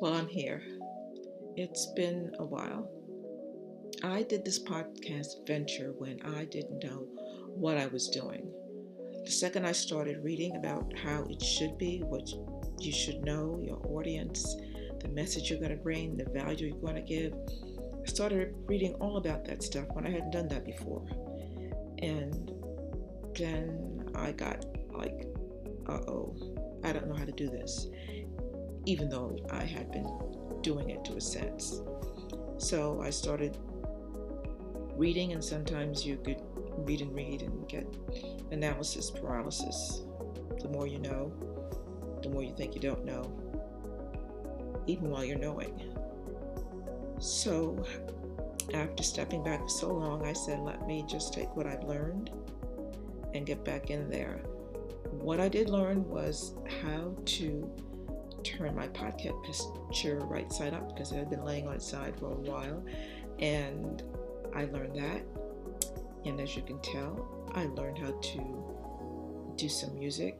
Well, I'm here. It's been a while. I did this podcast venture when I didn't know what I was doing. The second I started reading about how it should be, what you should know, your audience, the message you're going to bring, the value you're going to give, I started reading all about that stuff when I hadn't done that before. And then I got like, uh-oh, I don't know how to do this even though I had been doing it to a sense. So I started reading and sometimes you could read and read and get analysis paralysis. The more you know, the more you think you don't know, even while you're knowing. So after stepping back for so long, I said, let me just take what I've learned and get back in there. What I did learn was how to turn my podcast picture right side up because it had been laying on its side for a while and I learned that. And as you can tell I learned how to do some music.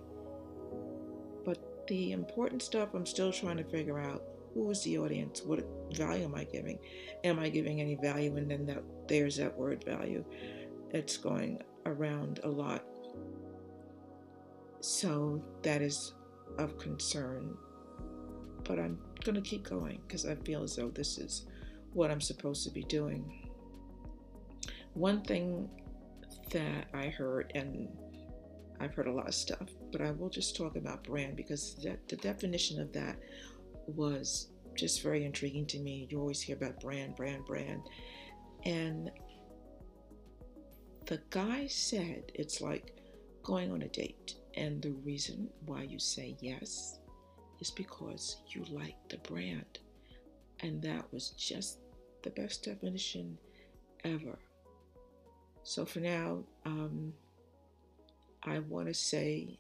But the important stuff I'm still trying to figure out who is the audience? What value am I giving? Am I giving any value? And then that there's that word value. It's going around a lot. So that is of concern but I'm going to keep going because I feel as though this is what I'm supposed to be doing. One thing that I heard and I've heard a lot of stuff, but I will just talk about brand because that the definition of that was just very intriguing to me. You always hear about brand, brand, brand. And the guy said it's like going on a date and the reason why you say yes is because you like the brand. And that was just the best definition ever. So for now, um, I want to say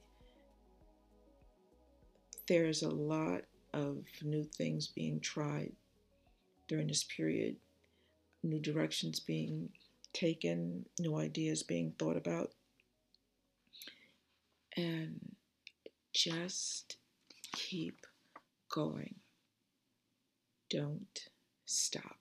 there's a lot of new things being tried during this period, new directions being taken, new ideas being thought about. And just Keep going. Don't stop.